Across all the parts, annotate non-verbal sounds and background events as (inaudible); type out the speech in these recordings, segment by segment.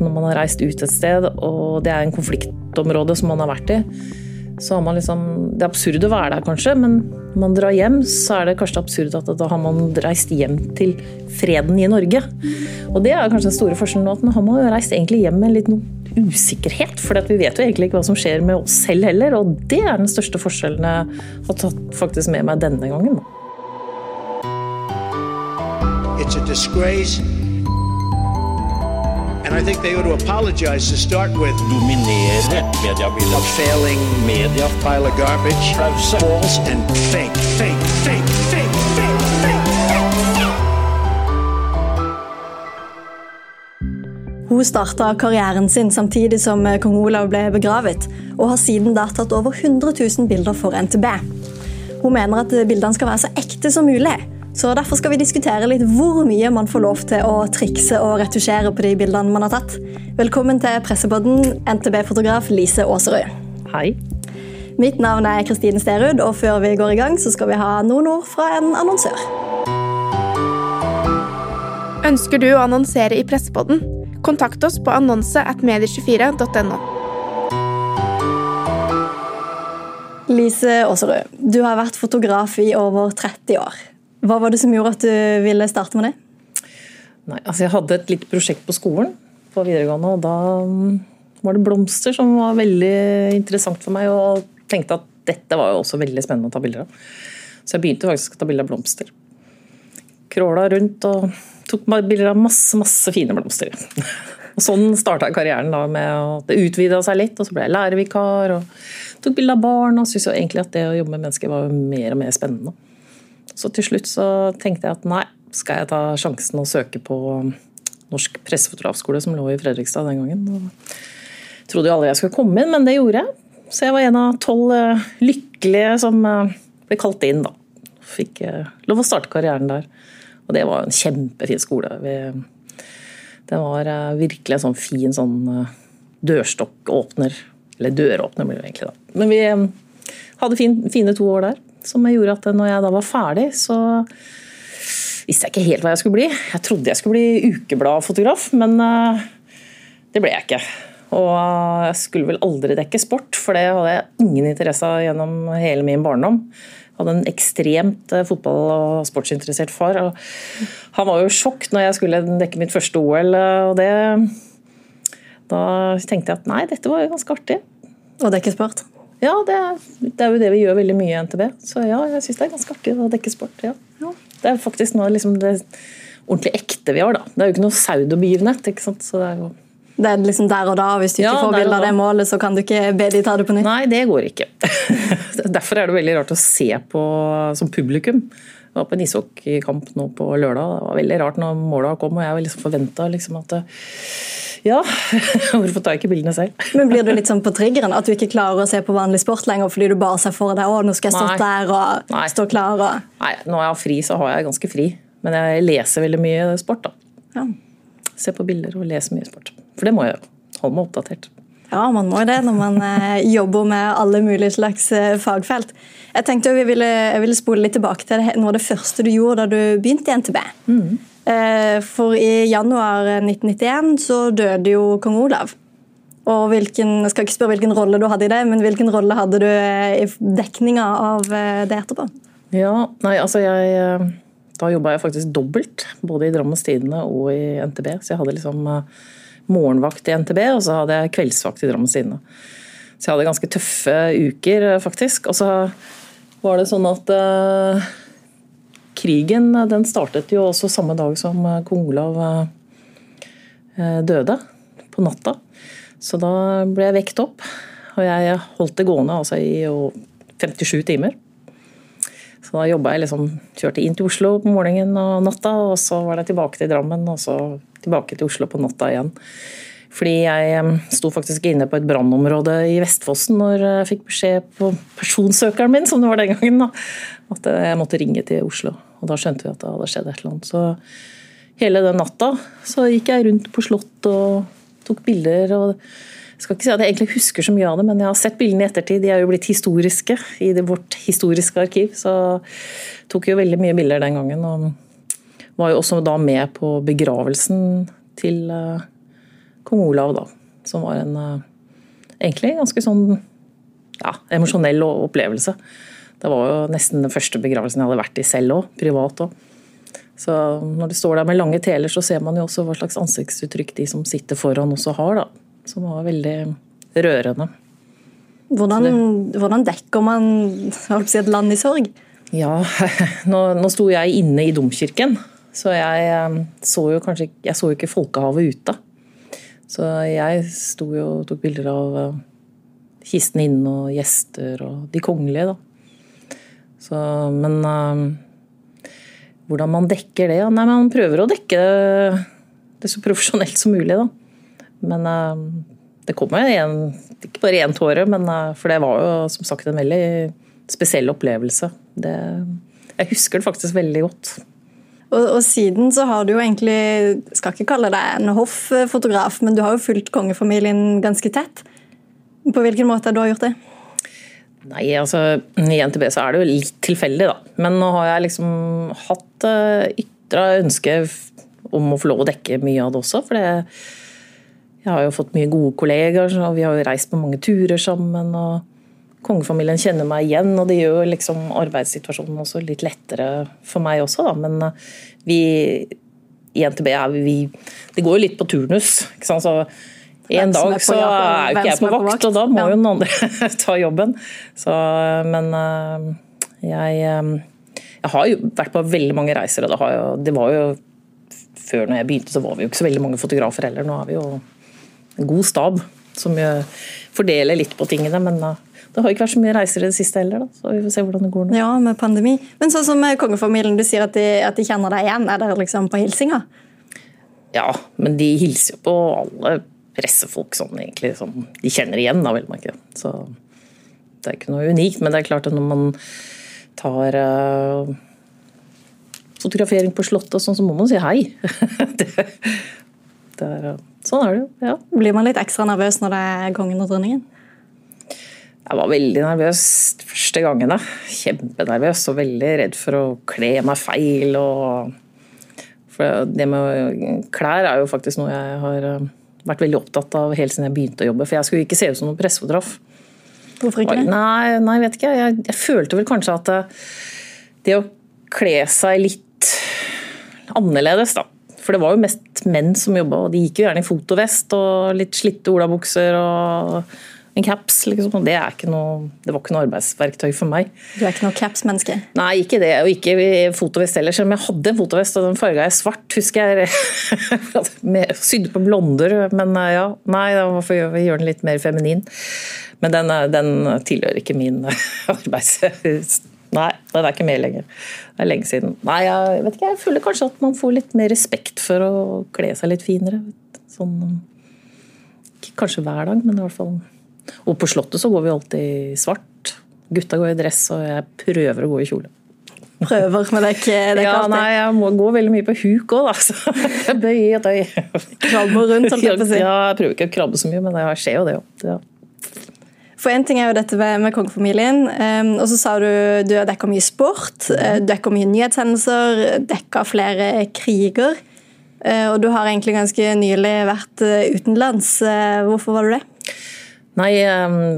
Når man har reist ut et sted, og det er en konfliktområde som man har vært i, så har man liksom Det er absurd å være der, kanskje, men når man drar hjem, så er det kanskje absurd at da har man reist hjem til freden i Norge. Og det er kanskje den store forskjellen nå, at nå har man reist egentlig hjem med litt noe usikkerhet. For vi vet jo egentlig ikke hva som skjer med oss selv heller, og det er den største forskjellen jeg har tatt faktisk med meg denne gangen. It's a disgrace And I think they ought to apologize to start with. Dominere mediebildet. A failing media. Pile of garbage. Pause. False and fake. Fake. Fake. Fake. Fake. Fake. Hun starta karrieren sin samtidig som kong Olav ble begravet, og har siden da tatt over 100 000 bilder for NTB. Hun mener at bildene skal være så ekte som mulig, så Derfor skal vi diskutere litt hvor mye man får lov til å trikse og retusjere på de bildene man har tatt. Velkommen til pressepodden, NTB-fotograf Lise Aaserud. Hei. Mitt navn er Kristine Sterud, og før vi går i gang, så skal vi ha noen ord fra en annonsør. Ønsker du å annonsere i Pressepodden? Kontakt oss på annonse at medie24.no. Lise Aaserud, du har vært fotograf i over 30 år. Hva var det som gjorde at du ville starte med det? Nei, altså jeg hadde et lite prosjekt på skolen på videregående, og da mm, var det blomster som var veldig interessant for meg. Og tenkte at dette var jo også veldig spennende å ta bilder av. Så jeg begynte faktisk å ta bilder av blomster. Kråla rundt og tok bilder av masse, masse fine blomster. Og Sånn starta karrieren da med at det utvida seg litt, og så ble jeg lærervikar og tok bilde av barn. Og syntes egentlig at det å jobbe med mennesker var mer og mer spennende. Så til slutt så tenkte jeg at nei, skal jeg ta sjansen og søke på Norsk pressefotografskole, som lå i Fredrikstad den gangen. Og trodde jo aldri jeg skulle komme inn, men det gjorde jeg. Så jeg var en av tolv eh, lykkelige som eh, ble kalt inn, da. Fikk eh, lov å starte karrieren der. Og det var en kjempefin skole. Det var virkelig en sånn fin sånn dørstokkåpner. Eller døråpner blir det egentlig, da. Men vi hadde fine to år der. Som gjorde at når jeg da var ferdig, så visste jeg ikke helt hva jeg skulle bli. Jeg trodde jeg skulle bli ukebladfotograf, men eh, det ble jeg ikke. Og jeg skulle vel aldri dekke sport, for det hadde jeg ingen interesse av gjennom hele min barndom. Jeg hadde en ekstremt eh, fotball- og sportsinteressert far. og Han var jo i sjokk når jeg skulle dekke mitt første OL. og det, Da tenkte jeg at nei, dette var jo ganske artig. Å dekke sport? Ja, det er, det er, jo det vi gjør veldig mye i NTB. Så ja, jeg syns det er ganske artig å dekke sport. Ja. Ja. Det er faktisk noe liksom det ordentlig ekte vi har, da. Det er jo ikke noe pseudobegivenhet. ikke sant? Så det er jo det er liksom der og da, Hvis du ikke ja, får bilde av det målet, så kan du ikke be de ta det på nytt? Nei, det går ikke. (laughs) Derfor er det veldig rart å se på som publikum. Jeg var på en ishockeykamp nå på lørdag. Det var veldig rart når måla kom, og jeg liksom forventa liksom at ja, (laughs) hvorfor tar jeg ikke bildene selv? Men Blir du litt sånn på triggeren? At du ikke klarer å se på vanlig sport lenger fordi du bare ser for deg å, nå skal jeg stå der og Nei. stå klar? Og... Nei, når jeg har fri, så har jeg ganske fri. Men jeg leser veldig mye sport, da. Ja. Ser på bilder og leser mye sport. For det må jeg holde meg oppdatert. Ja, man må jo det når man eh, jobber med alle mulige slags eh, fagfelt. Jeg tenkte jeg ville, jeg ville spole litt tilbake til noe av det første du gjorde da du begynte i NTB. Mm. Eh, for i januar 1991 så døde jo kong Olav. Og hvilken, jeg skal ikke spørre hvilken rolle du hadde i det, men hvilken rolle hadde du i dekninga av det etterpå? Ja, nei, altså jeg Da jobba jeg faktisk dobbelt, både i Drammens Tidende og i NTB. Så jeg hadde liksom morgenvakt i NTB, og så hadde jeg kveldsvakt i Drammens Tidende. Så jeg hadde ganske tøffe uker, faktisk. Og så var det sånn at krigen den startet jo også samme dag som eh, kong Olav uh, døde, på natta. Så da ble jeg vekt opp, og jeg holdt det gående altså i 57 timer. Så da jobba jeg liksom Kjørte inn til Oslo på morgenen og natta, og så var det tilbake til Drammen, og så tilbake til Oslo på natta igjen. Fordi jeg sto faktisk inne på et brannområde i Vestfossen når jeg fikk beskjed på personsøkeren min, som det var den gangen, da, at jeg måtte ringe til Oslo. Og da skjønte vi at det hadde skjedd et eller annet. Så hele den natta så gikk jeg rundt på slott og tok bilder. og jeg skal ikke si at jeg egentlig husker så mye av det, men jeg har sett bildene i ettertid. De er jo blitt historiske i vårt historiske arkiv. Så jeg tok jo veldig mye bilder den gangen. Og var jo også da med på begravelsen til uh, kong Olav, da. Som var en egentlig ganske sånn ja, emosjonell opplevelse. Det var jo nesten den første begravelsen jeg hadde vært i selv òg, privat òg. Så når du står der med lange teler, så ser man jo også hva slags ansiktsuttrykk de som sitter foran også har, da. Som var veldig rørende. Hvordan, hvordan dekker man si, et land i sorg? Ja, (laughs) nå, nå sto jeg inne i domkirken, så jeg eh, så jo kanskje Jeg så jo ikke folkehavet ute. Så jeg sto jo og tok bilder av eh, kisten inne og gjester og de kongelige, da. Så, men eh, hvordan man dekker det? Nei, Man prøver å dekke det så profesjonelt som mulig, da. Men uh, det kommer en, ikke bare én tåre, men, uh, for det var jo som sagt en veldig spesiell opplevelse. Det, jeg husker det faktisk veldig godt. Og, og, siden så har du jo egentlig, skal ikke kalle deg en hofffotograf, men du har jo fulgt kongefamilien ganske tett. På hvilken måte har du gjort det? Nei, altså I NTB så er det jo litt tilfeldig, da. Men nå har jeg liksom hatt uh, ønske om å få lov å dekke mye av det også. For jeg har jo fått mye gode kollegaer, og vi har jo reist på mange turer sammen. og Kongefamilien kjenner meg igjen, og det gjør liksom arbeidssituasjonen også litt lettere for meg også, da. Men uh, vi i NTB er vi Det går jo litt på turnus. ikke sant, så en dag så er jo ikke jeg på vakt, og da må jo noen andre (laughs) ta jobben. Så, men eh, jeg, eh, jeg, har jo vært på veldig mange reiser, og det, jo, det, var jo Før når jeg begynte, så var vi jo ikke så veldig mange fotografer heller. Nå er vi jo en god stab som fordeler litt på tingene. men eh, det har ikke vært så mye reiser i det siste heller, da. så vi får se hvordan det går nå. Ja, med pandemi. Men sånn som kongefamilien, du sier at de, at de kjenner deg igjen. Er det liksom på hilsinga? Ja, men de hilser jo på alle pressefolk sånn egentlig som de kjenner igjen, da, vil man ikke. Så det er ikke noe unikt, men det er klart at når man tar uh, fotografering på Slottet og sånn, så må man si hei. (laughs) det, det er, sånn er det jo. ja. Blir man litt ekstra nervøs når det er kongen og dronningen? Jeg var veldig nervøs første første gangene. Kjempenervøs og veldig redd for å kle meg feil. Og for det med klær er jo faktisk noe jeg har uh, vært veldig opptatt av helt siden jeg begynte å jobbe. For jeg skulle ikke se ut som noen pressefotograf. Hvorfor ikke det? Nei, nei vet ikke. Jeg, jeg, følte vel kanskje at eh, det å kle seg litt annerledes, da. For det var jo mest menn som jobba, og de gikk jo gjerne i fotovest og litt slitte olabukser og en caps, liksom. Det, noe, det, var ikke noe arbeidsverktøy for meg. Du er ikke noe caps-menneske? Nei, ikke det. Og ikke fotovest heller. Selv om jeg hadde en fotovest, og den farga jeg svart, husker jeg. (laughs) Sydde på blonder, men eh, ja. Nei, da må vi gjøre den litt mer feminin. Men den, eh, den tilhører ikke min (laughs) arbeids... Nei, den er ikke med lenger. Det er lenge siden. Nei, jeg vet ikke, jeg føler kanskje at man får litt mer respekt for å kle seg litt finere. Sånn, kanskje hver dag, men i hvert fall og på Slottet så går vi alltid i svart. Gutta går i dress, og jeg prøver å gå i kjole. Prøver, men det er ikke, det er ja, Nei, jeg må gå veldig mye på huk òg, da. Så (laughs) bøyer og tøy. Krabber rundt, holdt jeg på å si. Ja, jeg prøver ikke å krabbe så mye, men det skjer jo det òg. Ja. For en ting er jo dette med kongefamilien. Um, og så sa du du har dekka mye sport, uh, dekka mye nyhetshendelser, dekka flere kriger. Uh, og du har egentlig ganske nylig vært uh, utenlands. Hvorfor var du det? Nei,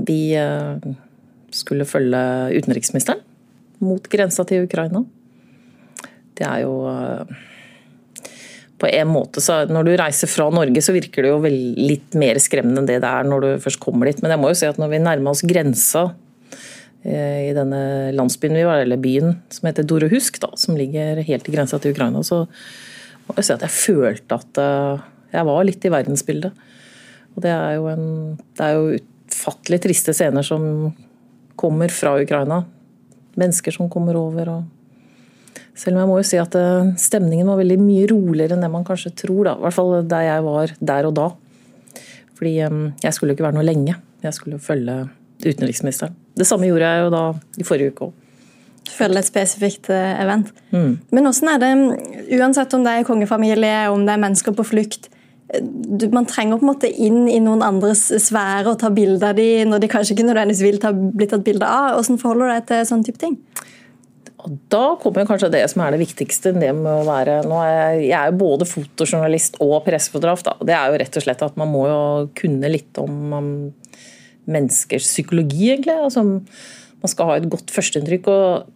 vi eh, skulle følge utenriksministeren mot grensa til Ukraina. Det er jo eh, på en måte så Når du reiser fra Norge, så virker det jo litt mer skremmende enn det det er når du først kommer dit. Men jeg må jo si at når vi nærmer oss grensa eh, i denne landsbyen vi var, eller byen som heter Dorohusk, da, som ligger helt i grensa til Ukraina, så må jeg si at jeg følte at jeg var litt i verdensbildet. Og det er jo, en, det er jo utfattelig triste scener som kommer fra Ukraina. Mennesker som kommer over. og selv om jeg må jo si at eh, stemningen var veldig mye roligere enn det man kanskje tror. Da. I hvert fall der jeg var der og da. Fordi eh, jeg skulle jo ikke være noe lenge. Jeg skulle jo følge utenriksministeren. Det samme gjorde jeg jo da i forrige uke òg. Følge et spesifikt eh, event. Mm. Men åssen er det, uansett om det er kongefamilie, om det er mennesker på flukt, man trenger på en måte inn i noen andres sfære og ta bilde av dem når de kanskje ikke nødvendigvis vil ta, bli tatt bilde av. Hvordan forholder du deg til sånn type ting? Og da kommer kanskje det som er det viktigste. det med å være, er jeg, jeg er jo både fotojournalist og pressefotograf. Da. Det er jo rett og slett at man må jo kunne litt om, om menneskers psykologi, egentlig. Altså, man skal ha et godt førsteinntrykk. og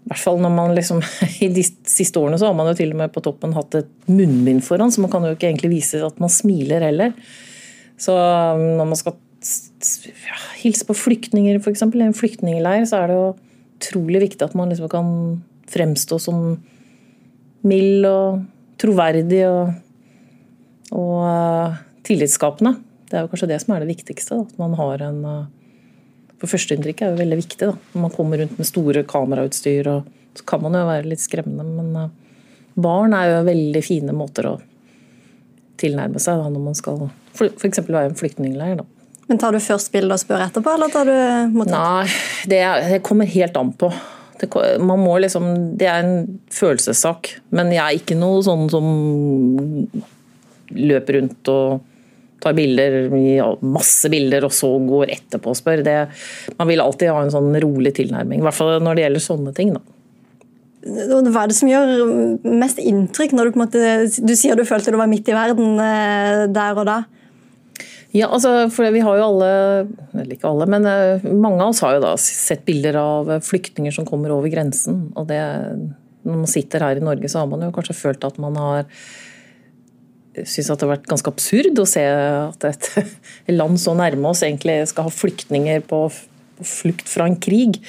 i hvert fall når man liksom, (laughs) I de siste årene så har man jo til og med på toppen hatt et munnbind foran, så man kan jo ikke egentlig vise at man smiler heller. Så um, når man skal ja, hilse på flyktninger, f.eks. i en flyktningleir, så er det jo utrolig viktig at man liksom kan fremstå som mild og troverdig og, og uh, tillitsskapende. Det er jo kanskje det som er det viktigste. Da. At man har en uh, For førsteinntrykket er jo veldig viktig. Da. Når man kommer rundt med store kamerautstyr, og, så kan man jo være litt skremmende. Men uh, barn er jo veldig fine måter å tilnærme seg da, når man skal f.eks. være i en flyktningleir. Men Tar du først bildet og spør etterpå, eller tar du mottak? Nei, det, det, kommer helt an på. Det, man må liksom, det er en følelsessak. Men jeg er ikke noe sånn som løper rundt og tar bilder, masse bilder, og så går etterpå og spør. Det, man vil alltid ha en sånn rolig tilnærming. I hvert fall når det gjelder sånne ting. da. Hva er det som gjør mest inntrykk når du på en måte Du sier du følte du var midt i verden eh, der og da. Ja, altså, for vi har jo alle, eller ikke alle, men eh, mange av oss har jo da sett bilder av flyktninger som kommer over grensen. Og det, når man sitter her i Norge, så har man jo kanskje følt at man har syns at det har vært ganske absurd å se at et (laughs) land så nærme oss egentlig skal ha flyktninger på flukt fra en krig.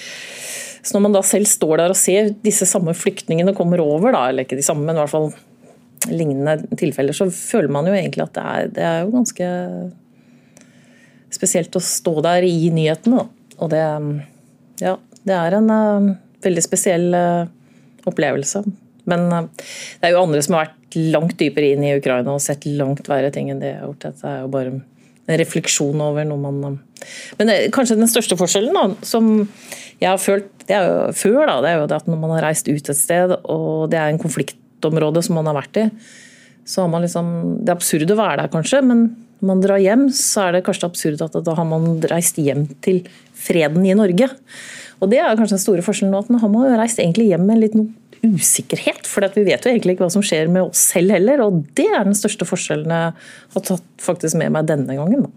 Så når man da selv står der og ser disse samme flyktningene kommer over, da, eller ikke de samme, men i hvert fall lignende tilfeller, så føler man jo egentlig at det er, det er jo ganske spesielt å stå der i nyhetene. Og det, ja, det er en uh, veldig spesiell uh, opplevelse. Men uh, det er jo andre som har vært langt dypere inn i Ukraina og sett langt verre ting enn det jeg har gjort. Dette er jo bare en refleksjon over noe man Men kanskje den største forskjellen da, som jeg har følt det er jo, før, da, det er jo det at når man har reist ut et sted, og det er en konfliktområde som man har vært i, så har man liksom Det er absurd å være der, kanskje, men når man drar hjem, så er det kanskje absurd at da har man reist hjem til freden i Norge. Og det er kanskje den store forskjellen nå, at nå har man reist egentlig hjem med litt noe usikkerhet. For vi vet jo egentlig ikke hva som skjer med oss selv heller, og det er den største forskjellen jeg har tatt faktisk med meg denne gangen.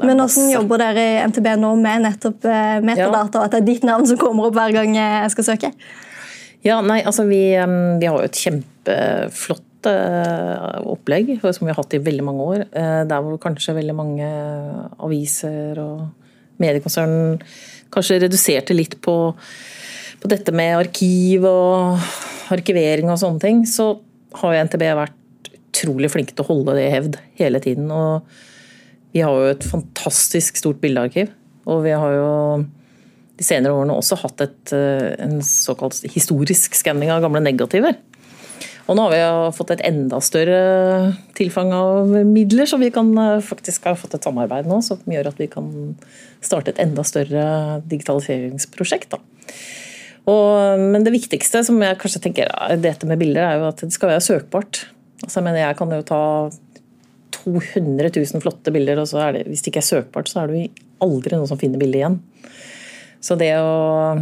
Men hvordan jobber dere i NTB nå med nettopp eh, metadata, og at det er ditt navn som kommer opp hver gang jeg skal søke? Ja, nei, altså vi, vi har jo et kjempeflott Eh, opplegg som vi har hatt i veldig mange år. Eh, der hvor kanskje veldig mange aviser og mediekonsern kanskje reduserte litt på, på dette med arkiv og arkivering og sånne ting, så har jo NTB vært utrolig flinke til å holde det i hevd hele tiden. Og vi har jo et fantastisk stort bildearkiv. Og vi har jo de senere årene også hatt et, eh, en såkalt historisk skanning av gamle negativer. Og nå har vi fått et enda større tilfang av midler, så vi kan eh, faktisk ha fått et samarbeid nå som gjør at vi kan starte et enda større digitaliseringsprosjekt. Og, men det viktigste som jeg kanskje tenker dette med bilder, er jo at det skal være søkbart. Altså, jeg mener jeg kan jo ta 200 000 flotte bilder, og det, hvis det ikke er søkbart, så er det jo aldri noen som finner bildet igjen. Så det å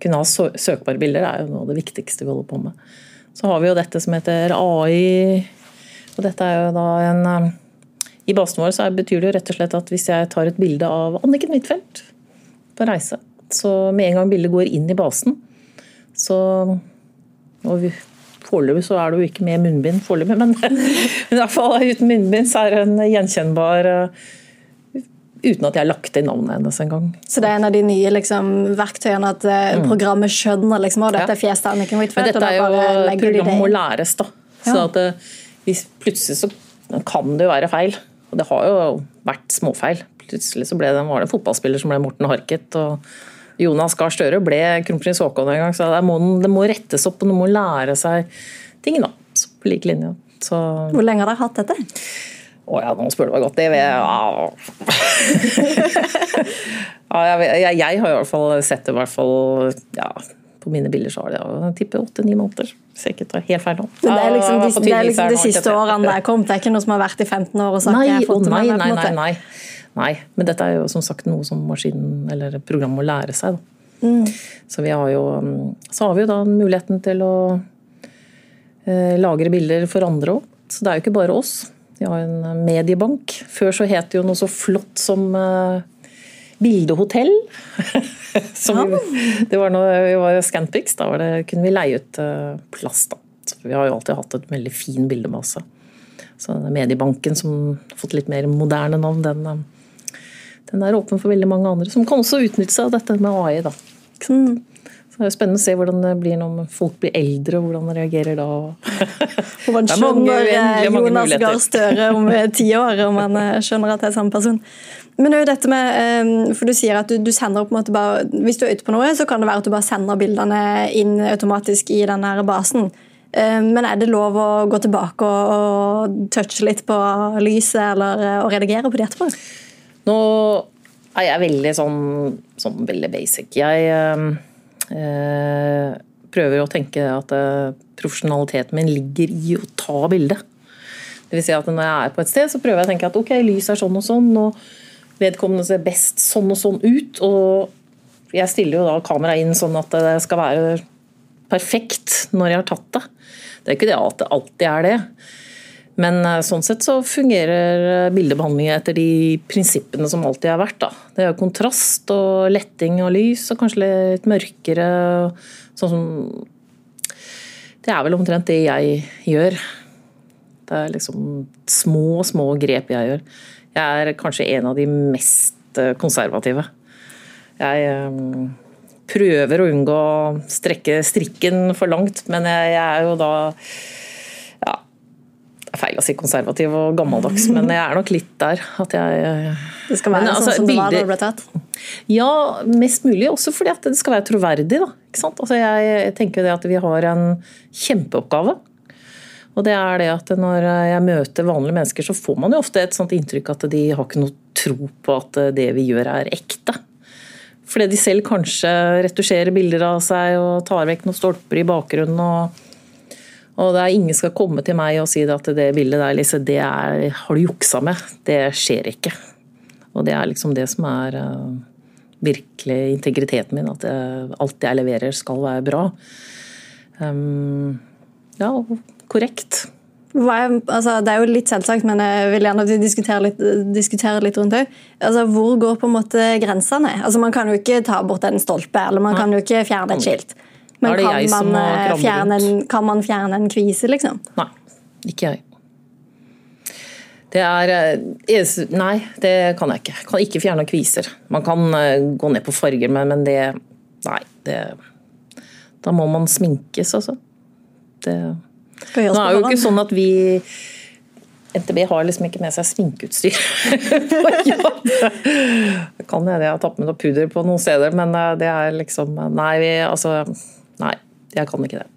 kunne ha søkbare bilder er jo noe av det viktigste vi holder på med. Så har vi jo dette som heter AI. Og dette er jo da en eh, I basen vår så betyr det jo rett og slett at hvis jeg tar et bilde av Anniken Huitfeldt på reise, så med en gang bildet går inn i basen, så og Foreløpig så er det jo ikke med munnbind, foreløpig, men (laughs) i hvert fall uten munnbind så er det en gjenkjennbar uh, uten at jeg har lagt til navnet hennes engang. Så det er en av de nye liksom, verktøyene at mm. programmet skjønner liksom, at dette er fjeset Anniken Huitfeldt? Dette er jo programmet må læres, da. Så at hvis plutselig så kan det jo være feil. Og det har jo vært småfeil. Plutselig så ble det, var det en fotballspiller som ble Morten Harket. og Jonas Gahr Støre ble kronprins Haakon en gang, så det må, det må, rettes opp og noen må lære seg ting. da, På like linje. Så. Hvor lenge har dere hatt dette? Å ja, nå spør du meg godt. Det vet jeg. ja, (laughs) jeg, jeg, har i hvert fall sett det i hvert fall ja, på mine bilder så har det jeg tipper åtte-ni måneder. Hvis jeg ikke tar helt feil nå. Det er liksom de, det er liksom de siste årene det er kommet? Det er ikke noe som har vært i 15 år? og sagt nei, jeg har fått nei, nei, nei, nei, nei. Men dette er jo som sagt noe som maskinen eller programmet må lære seg. Mm. Så, vi har jo, så har vi jo da muligheten til å eh, lagre bilder for andre òg. Så det er jo ikke bare oss. Vi har en mediebank. Før så het det jo noe så flott som eh, Bildehotell. (laughs) vi, det var når vi var Scanpix, da det, kunne vi leie ut eh, plass. da. Så vi har jo alltid hatt et veldig fin bildemasse. Så Mediebanken, som har fått litt mer moderne navn, den, eh, den er åpen for veldig mange andre. Som kan også utnytte seg av dette med AI. da. Mm. Så det er spennende å se hvordan det blir når folk blir eldre, og hvordan de reagerer da. (laughs) Hvordan skjønner eh, Jonas Gahr Støre om (laughs) ti år, om man skjønner at det er samme person. Men det er jo dette med, for Du sier at du, du sender på en måte bare, Hvis du er ute på noe, så kan det være at du bare sender bildene inn automatisk i den basen. Men er det lov å gå tilbake og, og touche litt på lyset eller å redigere på det etterpå? Nå er jeg veldig sånn, sånn veldig basic. Jeg eh, prøver å tenke at eh, profesjonaliteten min ligger i å ta bildet. Det vil si at når jeg er på et sted, så prøver jeg å tenke at ok, lyset er sånn og sånn. og vedkommende ser best sånn og sånn ut. Og jeg stiller jo da kameraet inn sånn at det skal være perfekt når jeg har tatt det. Det er ikke det at det alltid er det. Men eh, sånn sett så fungerer bildebehandling etter de prinsippene som alltid har vært. Da. Det er kontrast og letting av lys, og kanskje litt mørkere. Sånn som Det er vel omtrent det jeg gjør. Det er liksom små, små grep jeg gjør. Jeg er kanskje en av de mest eh, konservative. Jeg eh, prøver å unngå å strekke strikken for langt, men jeg, er jo da er feil å si konservativ og gammeldags, men jeg er nok litt der. At jeg Det skal være men, sånn som som det var da det ble tatt? Ja, mest mulig. Også fordi at det skal være troverdig. Da, altså, jeg tenker at vi har en kjempeoppgave og det er det at Når jeg møter vanlige mennesker, så får man jo ofte et sånt inntrykk at de har ikke noe tro på at det vi gjør er ekte. Fordi de selv kanskje retusjerer bilder av seg og tar vekk noen stolper i bakgrunnen. Og, og det er ingen skal komme til meg og si at det bildet der, Lise, det er, har du juksa med. Det skjer ikke. Og det er liksom det som er uh, virkelig integriteten min. At jeg, alt jeg leverer skal være bra. Um, ja, korrekt. Er, altså, det er jo litt selvsagt, men jeg vil gjerne diskutere litt, diskuterer litt rundt det. Altså, hvor går på en måte grensene? Altså, man kan jo ikke ta bort en stolpe, eller man kan jo ikke fjerne et skilt. Men kan man, eh, fjerne en, kan man fjerne en kvise, liksom? Nei, ikke jeg. Det er eh, Nei, det kan jeg ikke. Jeg kan ikke fjerne kviser. Man kan eh, gå ned på farger, men det Nei, det Da må man sminkes, altså. Det nå er jo ikke sånn at vi NTB har liksom ikke med seg sminkeutstyr (laughs) på jobb. Det kan hende jeg har tatt med noe pudder på noen steder, men det er liksom Nei, vi, altså Nei, jeg kan ikke det.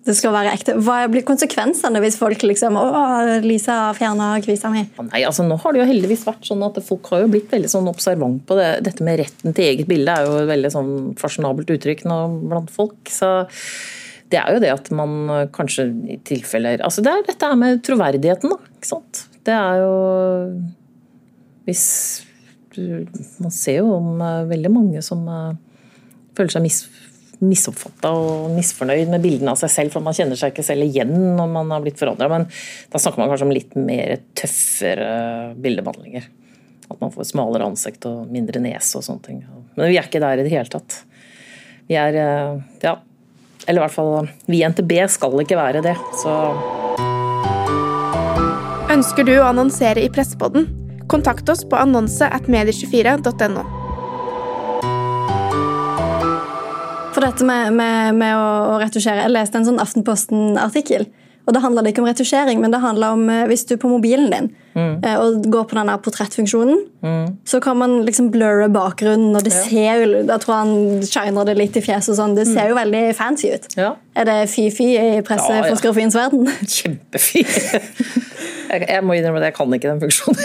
Det skal være ekte. Hva blir konsekvensene hvis folk liksom Å, Lisa fjerna kvisa mi. Nei, altså Nå har det jo heldigvis vært sånn at folk har jo blitt veldig sånn observant på det. Dette med retten til eget bilde er jo et veldig sånn fasjonabelt uttrykk nå blant folk. så det er jo det at man kanskje i tilfeller Altså det er dette her med troverdigheten, da. Ikke sant. Det er jo Hvis du, Man ser jo om eh, veldig mange som eh, føler seg mis, misoppfatta og misfornøyd med bildene av seg selv, for man kjenner seg ikke selv igjen når man har blitt forandra. Men da snakker man kanskje om litt mer tøffere bildebehandlinger. At man får smalere ansikt og mindre nese og sånne ting. Men vi er ikke der i det hele tatt. Vi er ja, eller i hvert fall vi i NTB skal ikke være det. Så Ønsker du å annonsere i Pressepodden? Kontakt oss på annonse at medie24.no. For dette med, med, med, å retusjere Jeg leste en sånn Aftenposten-artikkel og Det handler ikke om retusjering, men det handler om eh, hvis du er på mobilen din mm. Eh, og går på denne portrettfunksjonen, mm. så kan man liksom blurre bakgrunnen, og det ja. ser jo Da tror han shiner det litt i fjeset og sånn. Det ser mm. jo veldig fancy ut. Ja. Er det fy-fy i pressefotografiens ja, verden? (laughs) Kjempefy. (laughs) Jeg, jeg, må innrømme at jeg kan ikke den funksjonen.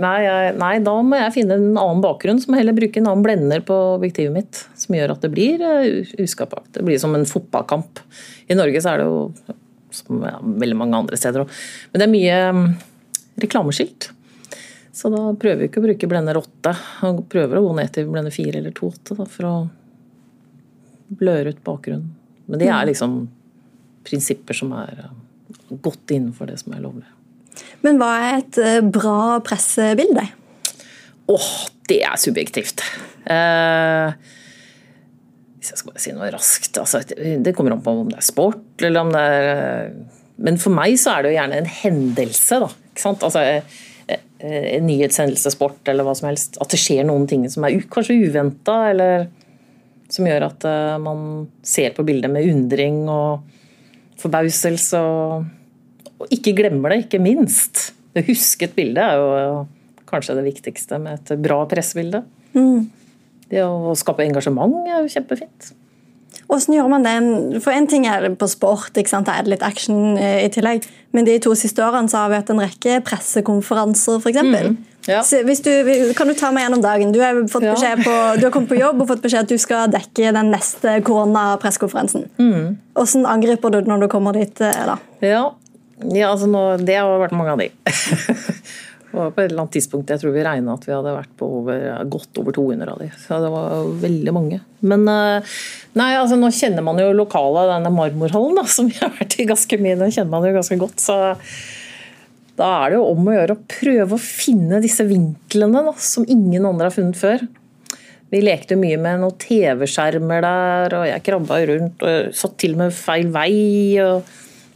(laughs) nei, jeg, nei, da må jeg finne en annen bakgrunn, jeg heller bruke en annen blender på objektivet mitt. Som gjør at det blir uh, uskapakt. Det blir som en fotballkamp. I Norge så er det jo som ja, veldig mange andre steder òg. Men det er mye um, reklameskilt. Så da prøver vi ikke å bruke blender 8. Og prøver å gå ned til blender 4 eller 2.8 for å bløre ut bakgrunnen. Men det er mm. liksom prinsipper som er eh, godt innenfor det som er lovlig. Men hva er et eh, bra pressebilde? Åh, oh, det er subjektivt. Eh, hvis jeg skal bare si noe raskt altså, Det kommer an på om det er sport eller om det er eh, Men for meg så er det jo gjerne en hendelse, da. Ikke sant? Altså, en nyhetshendelse, sport eller hva som helst. At det skjer noen ting som er kanskje uventa, eller som gjør at man ser på bildet med undring og forbauselse. Og, og ikke glemmer det, ikke minst. Det husket et bilde er jo kanskje det viktigste med et bra pressebilde. Mm. Det å skape engasjement er jo kjempefint. Hvordan gjør man det? For En ting er på sport, ikke det er litt action eh, i tillegg. Men de to siste årene så har vi hatt en rekke pressekonferanser, f.eks. Mm. Ja. Du, kan du ta meg gjennom dagen? Du har, fått ja. på, du har kommet på jobb og fått beskjed at du skal dekke den neste koronapressekonferansen. Mm. Hvordan angriper du det når du kommer dit? Eh, da? Ja, ja altså nå, Det har vært mange av de. (laughs) Og på et eller annet tidspunkt jeg tror vi regna at vi hadde vært på over, godt over 200 av de. Så det var veldig mange. Men eh, nei, altså nå kjenner man jo lokalet, denne marmorhallen da, (laughs) som vi har vært i ganske mye. Den kjenner man jo ganske godt. så da er det jo om å gjøre å prøve å finne disse vinklene da, som ingen andre har funnet før. Vi lekte mye med noen TV-skjermer der, og jeg krabba rundt og satt til og med feil vei. og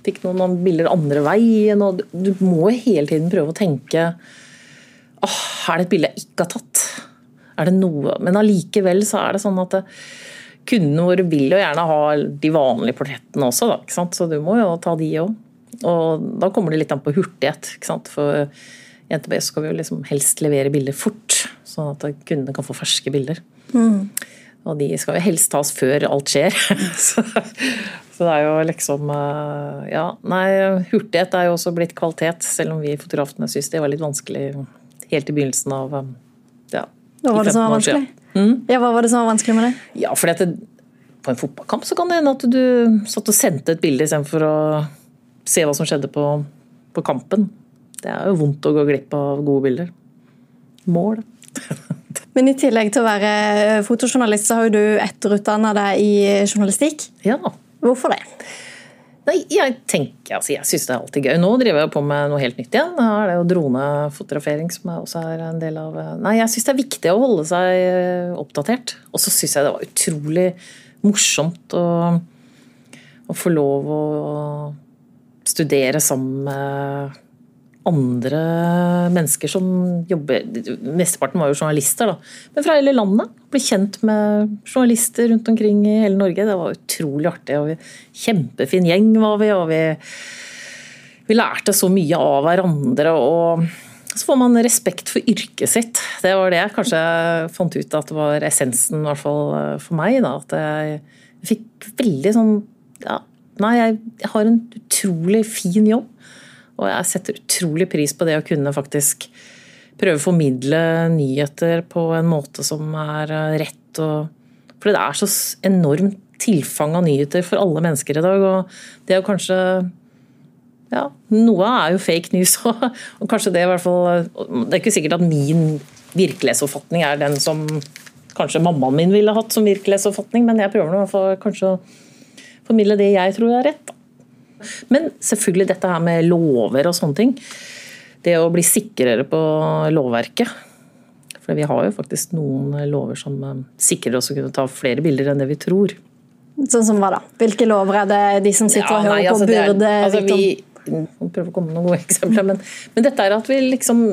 Fikk noen, bilder andre veien. og Du må hele tiden prøve å tenke åh, er det et bilde jeg ikke har tatt? Er det noe Men allikevel så er det sånn at kundene våre vil jo gjerne ha de vanlige portrettene også, da, så du må jo ta de òg. Og da kommer det litt an på hurtighet. For i NTB skal vi jo liksom helst levere bilder fort, sånn at kundene kan få ferske bilder. Mm. Og de skal jo helst tas før alt skjer. (laughs) så, så, det er jo liksom eh, Ja, nei, hurtighet er jo også blitt kvalitet, selv om vi fotografene syns det var litt vanskelig helt i begynnelsen av eh, ja, Hva var det som var vanskelig? Mm? Ja, hva var det som var vanskelig med det? Ja, fordi at det, på en fotballkamp så kan det hende at du satt og sendte et bilde istedenfor å se hva som skjedde på, på kampen. Det er jo vondt å gå glipp av gode bilder. Mål. (laughs) Men i tillegg til å være fotojournalist, så har jo du etterutdanna deg i journalistikk. Ja. Hvorfor det? Nei, jeg tenker, altså jeg syns det er alltid gøy. Nå driver jeg på med noe helt nytt igjen. Her er det jo dronefotografering som også er en del av Nei, jeg syns det er viktig å holde seg oppdatert. Og så syns jeg det var utrolig morsomt å, å få lov å studere sammen med andre mennesker som jobber Mesteparten var jo journalister, da. Men fra hele landet. Ble kjent med journalister rundt omkring i hele Norge. Det var utrolig artig. og vi, Kjempefin gjeng var vi, og vi, vi lærte så mye av hverandre. og så får man respekt for yrket sitt. Det var det jeg kanskje fant ut at det var essensen, i hvert fall for meg. Da. At jeg fikk veldig sånn ja, Nei, jeg har en utrolig fin jobb. Og jeg setter utrolig pris på det å kunne faktisk prøve å formidle nyheter på en måte som er rett. Og, for det er så enormt tilfang av nyheter for alle mennesker i dag. Og det er kanskje ja, Noe er jo fake news (laughs) òg. Og kanskje det i hvert fall Det er ikke sikkert at min virkelighetsoppfatning er den som kanskje mammaen min ville hatt som virkelighetsoppfatning, men jeg prøver nå kanskje å formidle det jeg tror er rett. Men selvfølgelig dette her med lover og sånne ting. Det å bli sikrere på lovverket. For vi har jo faktisk noen lover som eh, sikrer oss å kunne ta flere bilder enn det vi tror. Sånn som hva da? Hvilke lover er det de som sitter ja, og hører nei, altså, på, burde altså, vi, prøver å komme med noen gode eksempler, men, men dette er at vi liksom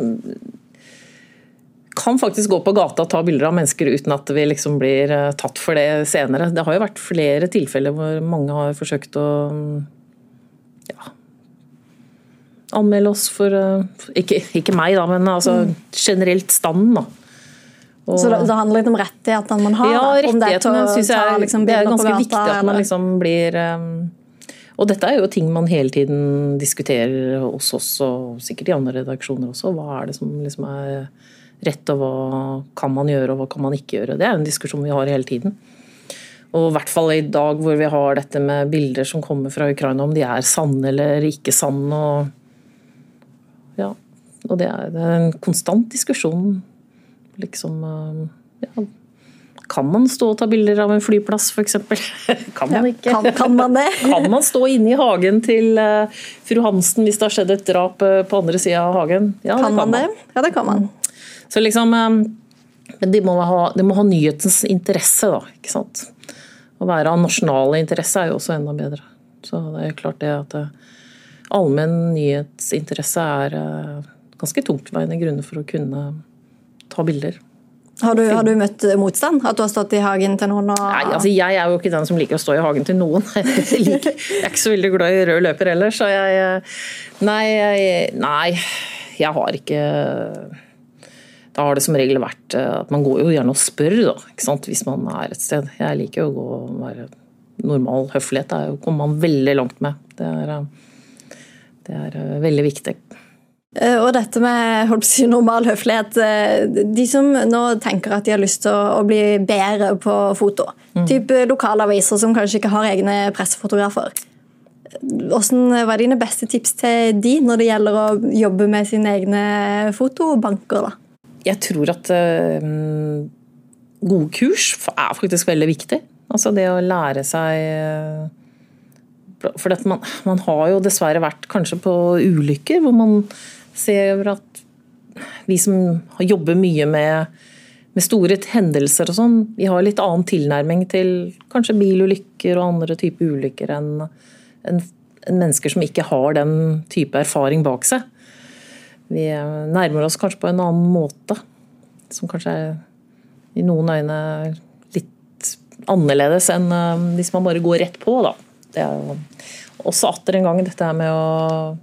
kan faktisk gå på gata og ta bilder av mennesker uten at vi liksom blir eh, tatt for det senere. Det har jo vært flere tilfeller hvor mange har forsøkt å ja, anmelde oss for eh, ikke, ikke, meg, da, men altså mm. generelt standen. da. Og, så det, det, handler litt om rettighetene man har? Ja, rettighetene syns jeg liksom, det er ganske viktig at man liksom blir um, Og dette er jo ting man hele tiden diskuterer hos oss, og sikkert i andre redaksjoner også. Hva er det som liksom er rett, og hva kan man gjøre, og hva kan man ikke gjøre. Det er en diskusjon vi har hele tiden. Og i hvert fall i dag hvor vi har dette med bilder som kommer fra Ukraina, om de er sanne eller ikke sanne. Og ja, Og det er, en konstant diskusjon. Liksom ja, Kan man stå og ta bilder av en flyplass, f.eks.? (laughs) kan man ikke? Kan, kan, man det? (laughs) kan man stå inne i hagen til uh, fru Hansen hvis det har skjedd et drap uh, på andre sida av hagen? Ja, kan, det kan man, man det? Ja, det kan man. Så liksom Men de må, ha, de må ha nyhetens interesse, da. ikke sant? Å være av nasjonal interesse er jo også enda bedre. Så det er klart det at allmenn nyhetsinteresse er ganske tungtveiende grunner for å kunne ta bilder. Har du, har du, møtt motstand? At du har stått i hagen til noen? Og... Nei, altså Jeg er jo ikke den som liker å stå i hagen til noen. (laughs) Jeg, liker, jeg er ikke så veldig glad i rød løper heller, så jeg Nei, jeg, nei, jeg har ikke Da har det som regel vært at man går jo gjerne og spør, da, hvis man er et sted. Jeg liker jo å gå og være normal høflighet. Det kommer man veldig langt med. Det er, det er veldig viktig. Eh, og dette med si, normal høflighet eh, De som nå tenker at de har lyst til å, bli bedre på foto, mm. type lokalaviser som kanskje ikke har egne pressefotografer. Hvordan var dine beste tips til de når det gjelder å jobbe med sine egne fotobanker? da? Jeg tror at um, gode kurs er faktisk veldig viktig. Altså det å lære seg For man, man har jo dessverre vært kanskje på ulykker hvor man ser at vi som jobber mye med, med store hendelser og sånn, vi har litt annen tilnærming til kanskje bilulykker og andre typer ulykker enn en, en mennesker som ikke har den type erfaring bak seg. Vi nærmer oss kanskje på en annen måte, som kanskje er i noen øyne litt annerledes enn eh, hvis man bare går rett på. Da. Det er også atter en gang dette med å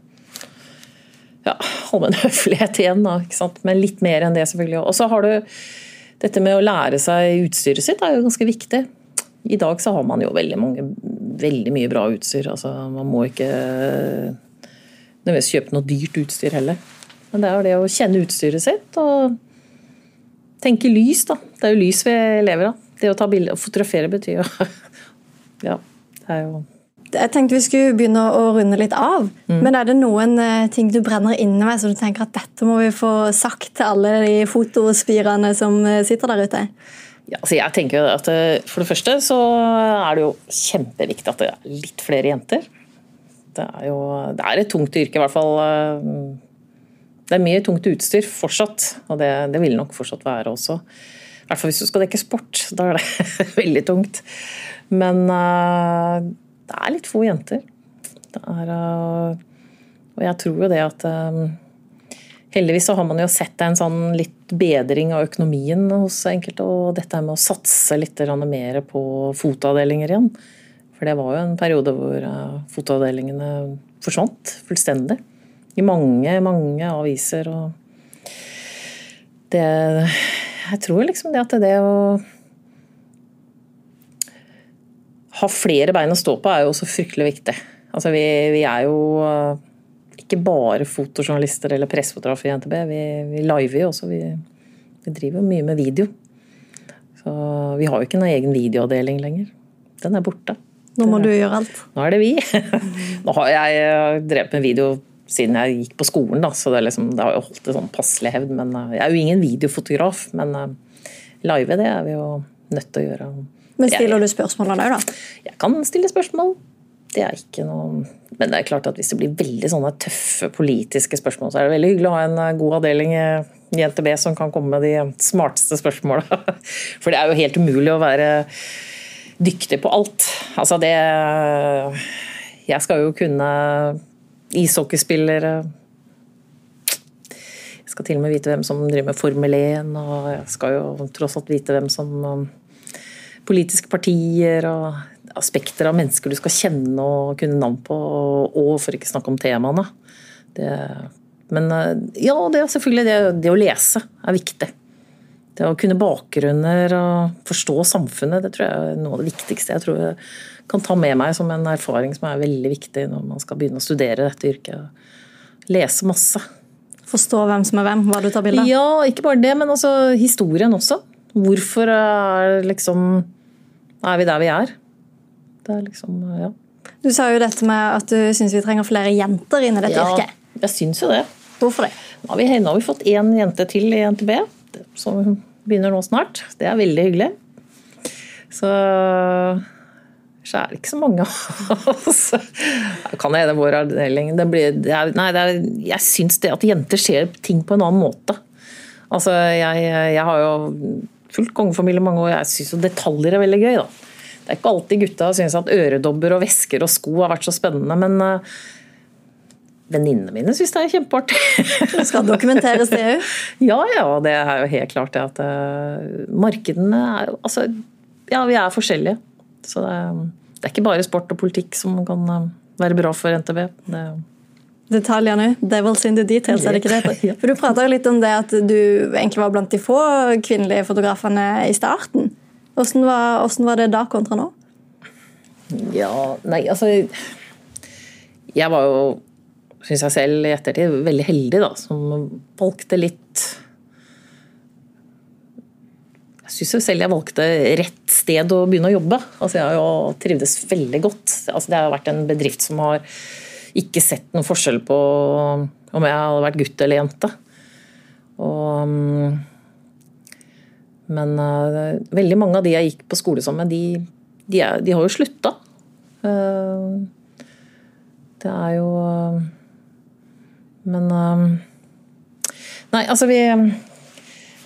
ja, en (laughs) høflighet igjen, da, ikke sant? men litt mer enn det, selvfølgelig. Og så har du dette med å lære seg utstyret sitt, er jo ganske viktig. I dag så har man jo veldig, mange, veldig mye bra utstyr. altså Man må ikke nødvendigvis kjøpe noe dyrt utstyr heller. Men det er jo det å kjenne utstyret sitt og tenke lys, da. Det er jo lys vi lever av. Det å ta bilder og fotografere betyr jo (laughs) Ja, det er jo jeg tenkte vi skulle begynne å runde litt av. Mm. Men er det noen eh, ting du brenner inne med, så du tenker at dette må vi få sagt til alle de fotospirene som eh, sitter der ute? Ja, altså jeg tenker at eh, For det første så er det jo kjempeviktig at det er litt flere jenter. Det er jo det er et tungt yrke, i hvert fall. Det er mye tungt utstyr fortsatt, og det, det vil nok fortsatt være også. I hvert fall hvis du skal dekke sport. Da er det (laughs) veldig tungt. Men det er litt få jenter. Er, uh, og jeg tror jo det at eh, Heldigvis så har man jo sett en sånn litt bedring av økonomien hos enkelte. Og dette med å satse litt mer på fotavdelinger igjen. For det var jo en periode hvor fotavdelingene forsvant fullstendig. I mange, mange aviser. Og det Jeg tror liksom det at det å ha flere bein å stå på er jo også fryktelig viktig. Altså vi, vi er jo eh, ikke bare fotojournalister eller pressefotografer i NTB. Vi, vi liver jo også. Vi, vi driver jo mye med video. Så vi har jo ikke noen egen videoavdeling lenger. Den er borte. Nå må du gjøre alt. Nå er det vi. (laughs) Nå har jeg eh, drevet med video siden jeg gikk på skolen, da, så det, liksom, det har jo holdt en sånn passelig hevd. Men eh, jeg er jo ingen videofotograf. Men live, det er vi jo nødt til å gjøre. Men stiller du spørsmål av deg da? Jeg kan stille spørsmål. Det er ikke noe Men det er klart at hvis det blir veldig sånne tøffe politiske spørsmål, så er det veldig hyggelig å ha en eh, god avdeling i NTB som kan komme med de smarteste spørsmåla. (laughs) For det er jo helt umulig å være dyktig på alt. Altså det Jeg skal jo kunne ishockeyspillere Jeg skal til og med vite hvem som driver med Formel 1, og jeg skal jo tross alt vite hvem som politiske partier og aspekter av mennesker du skal kjenne og kunne navn på, og for ikke snakke om temaene. Det, men eh, ja, det er selvfølgelig det, det, å lese er viktig. Det å kunne bakgrunner og forstå samfunnet, det tror jeg er noe av det viktigste jeg tror kan ta med meg som en erfaring som er veldig viktig når man skal begynne å studere dette yrket. Lese masse. Forstå hvem som er hvem, hva du tar bilde av? Ja, ikke bare det, men også historien også. Hvorfor er, liksom, er vi der vi er? Det er liksom, ja. Du sa jo dette med at du syns vi trenger flere jenter inn i dette ja, yrket. Jeg syns jo det. Hvorfor det? Nå har vi, nå har vi fått én jente til i NTB, som begynner nå snart. Det er veldig hyggelig. Så så er det ikke så mange av oss. Kan det hende vår avdeling det blir, det er, Nei, det er, jeg syns det at jenter ser ting på en annen måte. Altså, jeg, jeg har jo fulgt kongefamilie mange år, jeg syns jo detaljer er veldig gøy, da. Det er ikke alltid gutta syns at øredobber og vesker og sko har vært så spennende, men uh, venninnene mine syns det er kjempeartig. Det skal dokumenteres, det òg? (laughs) Ja, ja. Det er jo helt klart det at uh, markedene er jo Altså, ja, vi er forskjellige. Så det, det, er ikke bare sport og politikk som kan uh, være bra for NTB. Det, Detaljene. Devil's in the details, er det ikke det? (laughs) For Du prata litt om det at du egentlig var blant de få kvinnelige fotografene i starten. Hvordan var, hvordan var det da kontra nå? Ja, nei, altså Jeg var jo, syns jeg selv i ettertid, veldig heldig, da, som valgte litt jeg syns selv jeg valgte rett sted å begynne å jobbe. Altså, jeg har jo trivdes veldig godt. Altså, det har vært en bedrift som har ikke sett noen forskjell på om jeg hadde vært gutt eller jente. Og, mm, men uh, veldig mange av de jeg gikk på skole sammen med, de, de, de, har jo slutta. Uh, det er jo uh, Men Nei, altså vi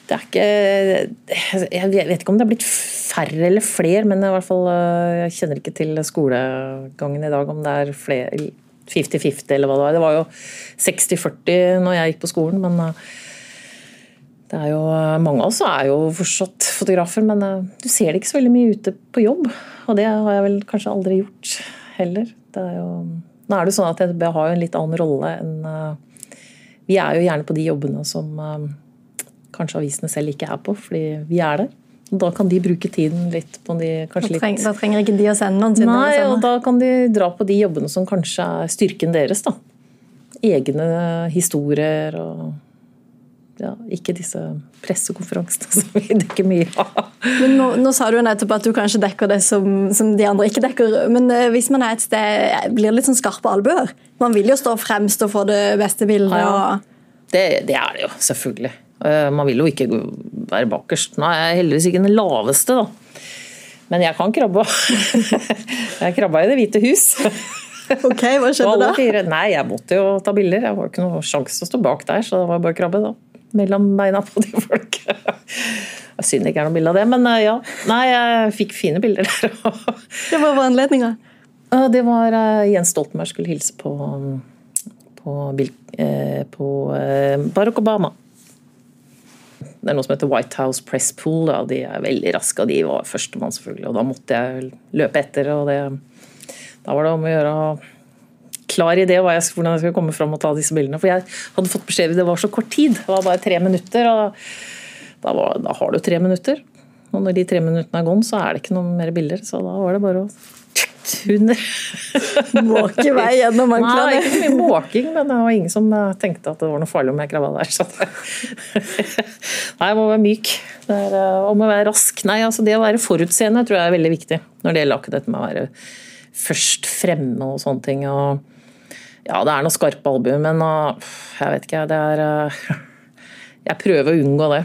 Det er ikke Jeg vet ikke om det er blitt færre eller flere, men jeg, fall jeg kjenner ikke til skolegangen i dag, om det er flere 50-50 eller hva det var. Det var jo 60-40 når jeg gikk på skolen, men eh, det er jo, mange av oss er jo fortsatt fotografer, men eh, du ser det ikke så veldig mye ute på jobb. Og det har jeg vel kanskje aldri gjort heller. Er jo, nå er det jo sånn at jeg har en litt annen rolle enn eh, Vi er jo gjerne på de jobbene som kanskje avisene selv ikke er på, fordi vi er der. Da kan de bruke tiden litt på de kanskje. Da, trenger, da trenger ikke de å sende noen siden? Nei, og da kan de dra på de jobbene som kanskje er styrken deres. da. Egne historier og ja, ikke disse pressekonferansene (laughs) som vi dekker mye av. Men nå, nå, sa du jo nettopp at du kanskje dekker det som, som de andre ikke dekker. Men uh, hvis man er et sted, blir det litt sånn skarpe albuer? Man vil jo stå fremst og få det beste bildet. Ja, ja. Det, det, er det jo, selvfølgelig. Uh, man vil jo ikke være bakerst. Nå er jeg heldigvis ikke den laveste, da. Men jeg kan krabbe. (laughs) jeg krabba i Det hvite hus. (laughs) ok, Hva skjedde da? Nei, Jeg måtte jo ta bilder. Jeg var ikke noe sjanse til å stå bak der, så det var bare å krabbe. da. Mellom beina på de folk. (laughs) Jeg er synd det ikke er noe bilde av det, men eh, ja. Nei, jeg fikk fine bilder der. det var anledninga? Det var eh, Jens Stoltenberg skulle hilse på, på, eh, på Barack Obama. Det er noe som heter White House Press Pool. Da. De er veldig raske, og de var førstemann, selvfølgelig. Og da måtte jeg løpe etter. og det, Da var det om å gjøre å klar idé hvordan jeg skulle komme fram og ta disse bildene. For jeg hadde fått beskjed om det var så kort tid. Det var bare tre minutter. og da, var, da har du tre minutter. Og når de tre minuttene er gone, så er det ikke noe mer bilder. Så da var det bare å under. Måke vei gjennom anklene. Nei, ikke så mye måking, men det var ingen som eh, tenkte at det var noe farlig om jeg krabba der. Så (laughs) Nei, jeg må være myk. Det er, og må være rask. Nei, altså det å være forutseende tror jeg er veldig viktig når det gjelder akkurat dette med å være først fremme og sånne ting. Og ja, det er noe skarpe albuer, men jeg vet ikke, det er uh, Jeg prøver å unngå det.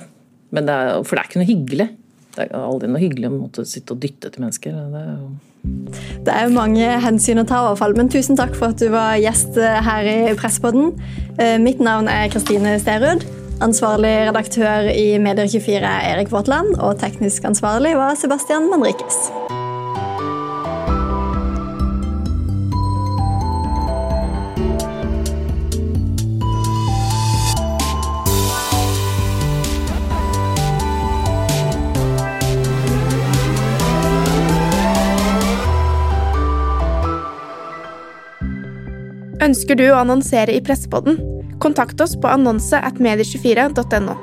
det er, for det er ikke noe hyggelig. Det er aldri noe hyggelig å måtte sitte og dytte til mennesker. Det er jo det er mange hensyn å ta, i hvert fall. Men tusen takk for at du var gjest eh, her i Presspodden. Eh, mitt navn er Kristine Sterud. Ansvarlig redaktør i Medier24 er Erik Våtland, og teknisk ansvarlig var Sebastian Manrikes. Ønsker du å annonsere i Pressepodden? Kontakt oss på annonse at medie24.no.